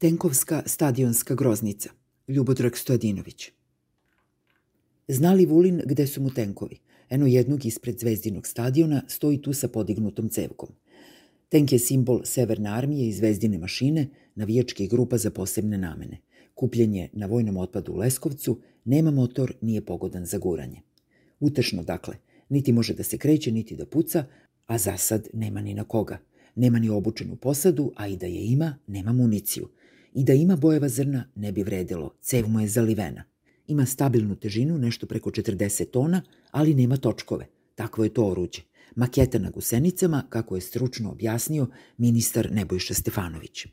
Tenkovska stadionska groznica. Ljubodrag Stojadinović. Znali Vulin gde su mu tenkovi? Eno jednog ispred Zvezdinog stadiona stoji tu sa podignutom cevkom. Tenk je simbol Severne armije i Zvezdine mašine, navijačkih grupa za posebne namene. Kupljen je na vojnom otpadu u Leskovcu, nema motor, nije pogodan za guranje. Utešno, dakle, niti može da se kreće, niti da puca, a za sad nema ni na koga. Nema ni obučenu posadu, a i da je ima, nema municiju. I da ima bojeva zrna, ne bi vredilo, cev mu je zalivena. Ima stabilnu težinu, nešto preko 40 tona, ali nema točkove. Takvo je to oruđe. Maketa na gusenicama, kako je stručno objasnio ministar Nebojša Stefanović.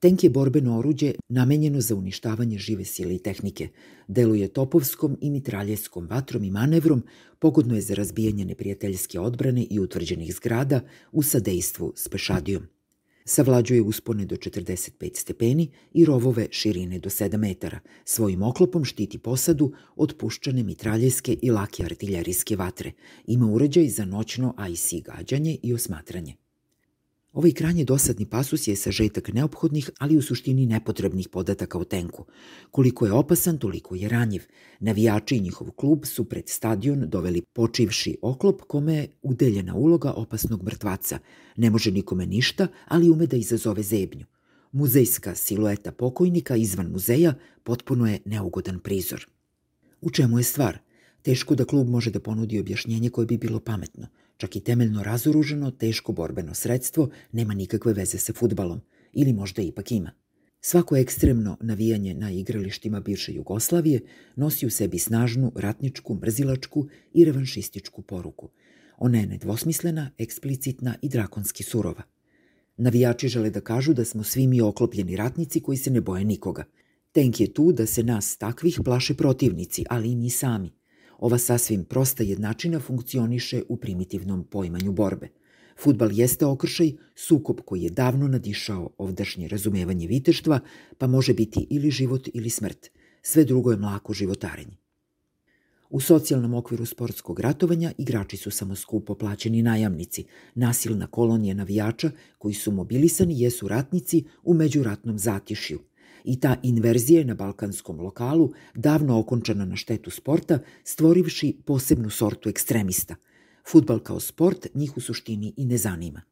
Tenk je borbeno oruđe namenjeno za uništavanje žive sile i tehnike. Deluje topovskom i mitraljevskom vatrom i manevrom, pogodno je za razbijanje neprijateljske odbrane i utvrđenih zgrada u sadejstvu s pešadijom. Savlađuje uspone do 45 stepeni i rovove širine do 7 metara. Svojim oklopom štiti posadu od puščane mitraljevske i lake artiljerijske vatre. Ima uređaj za noćno IC gađanje i osmatranje. Ovaj krajnje dosadni pasus je sažetak neophodnih, ali u suštini nepotrebnih podataka o tenku. Koliko je opasan, toliko je ranjiv. Navijači i njihov klub su pred stadion doveli počivši oklop kome je udeljena uloga opasnog mrtvaca. Ne može nikome ništa, ali ume da izazove zebnju. Muzejska silueta pokojnika izvan muzeja potpuno je neugodan prizor. U čemu je stvar? Teško da klub može da ponudi objašnjenje koje bi bilo pametno – Čak i temeljno razoruženo, teško borbeno sredstvo nema nikakve veze sa futbalom, ili možda ipak ima. Svako ekstremno navijanje na igralištima bivše Jugoslavije nosi u sebi snažnu, ratničku, mrzilačku i revanšističku poruku. Ona je nedvosmislena, eksplicitna i drakonski surova. Navijači žele da kažu da smo svi mi oklopljeni ratnici koji se ne boje nikoga. Tenk je tu da se nas takvih plaše protivnici, ali i mi sami. Ova sasvim prosta jednačina funkcioniše u primitivnom poimanju borbe. Futbal jeste okršaj, sukob koji je davno nadišao ovdašnje razumevanje viteštva, pa može biti ili život ili smrt. Sve drugo je mlako životarenje. U socijalnom okviru sportskog ratovanja igrači su samo skupo plaćeni najamnici. Nasilna kolonija navijača koji su mobilisani jesu ratnici u međuratnom zatišju i ta inverzija na balkanskom lokalu davno okončana na štetu sporta, stvorivši posebnu sortu ekstremista. Futbal kao sport njih u suštini i ne zanima.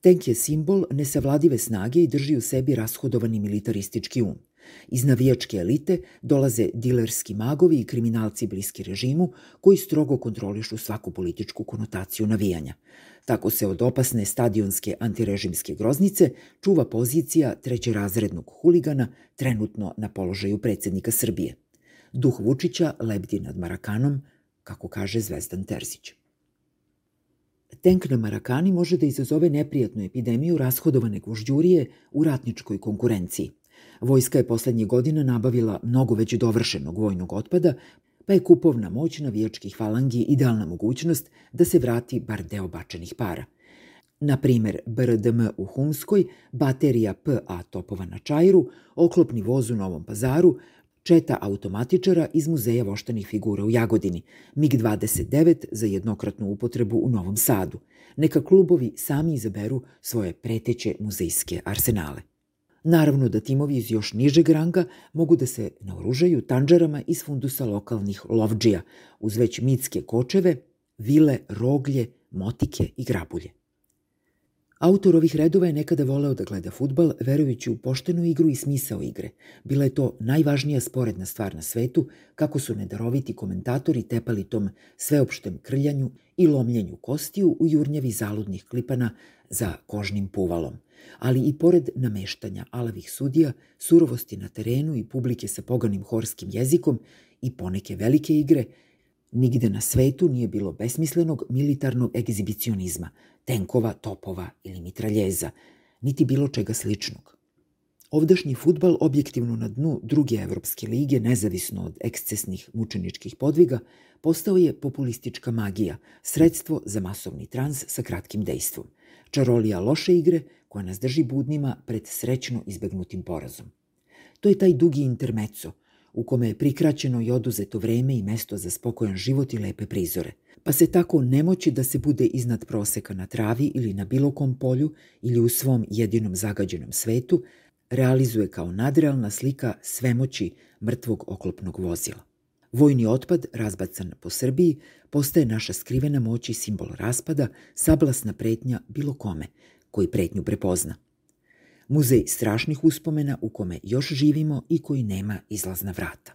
Tenk je simbol nesavladive snage i drži u sebi rashodovani militaristički um. Iz navijačke elite dolaze dilerski magovi i kriminalci bliski režimu koji strogo kontrolišu svaku političku konotaciju navijanja. Tako se od opasne stadionske antirežimske groznice čuva pozicija trećerazrednog huligana trenutno na položaju predsednika Srbije. Duh Vučića lebdi nad Marakanom, kako kaže Zvezdan Terzić. Tenk na Marakani može da izazove neprijatnu epidemiju rashodovane gužđurije u ratničkoj konkurenciji. Vojska je poslednjih godina nabavila mnogo već dovršenog vojnog otpada, pa je kupovna moć navijačkih falangi idealna mogućnost da se vrati bar deo bačenih para. Na primer, BRDM u Humskoj, baterija PA topova na Čajru, oklopni voz u Novom pazaru, četa automatičara iz Muzeja voštanih figura u Jagodini, MiG-29 za jednokratnu upotrebu u Novom Sadu. Neka klubovi sami izaberu svoje preteće muzejske arsenale. Naravno da timovi iz još nižeg ranga mogu da se naoružaju tanđarama iz fundusa lokalnih lovđija, uz već mitske kočeve, vile, roglje, motike i grabulje. Autor ovih redova je nekada voleo da gleda futbal, verujući u poštenu igru i smisao igre. Bila je to najvažnija sporedna stvar na svetu, kako su nedaroviti komentatori tepali tom sveopštem krljanju i lomljenju kostiju u jurnjavi zaludnih klipana za kožnim puvalom ali i pored nameštanja alavih sudija, surovosti na terenu i publike sa poganim horskim jezikom i poneke velike igre, nigde na svetu nije bilo besmislenog militarnog egzibicionizma, tenkova, topova ili mitraljeza, niti bilo čega sličnog. Ovdašnji futbal objektivno na dnu druge evropske lige, nezavisno od ekscesnih mučeničkih podviga, postao je populistička magija, sredstvo za masovni trans sa kratkim dejstvom. Čarolija loše igre koja nas drži budnima pred srećno izbegnutim porazom. To je taj dugi intermeco, u kome je prikraćeno i oduzeto vreme i mesto za spokojan život i lepe prizore, pa se tako nemoći da se bude iznad proseka na travi ili na bilo kom polju ili u svom jedinom zagađenom svetu, realizuje kao nadrealna slika svemoći mrtvog oklopnog vozila. Vojni otpad, razbacan po Srbiji, postaje naša skrivena moć i simbol raspada, sablasna pretnja bilo kome, koji pretnju prepozna. Muzej strašnih uspomena u kome još živimo i koji nema izlazna vrata.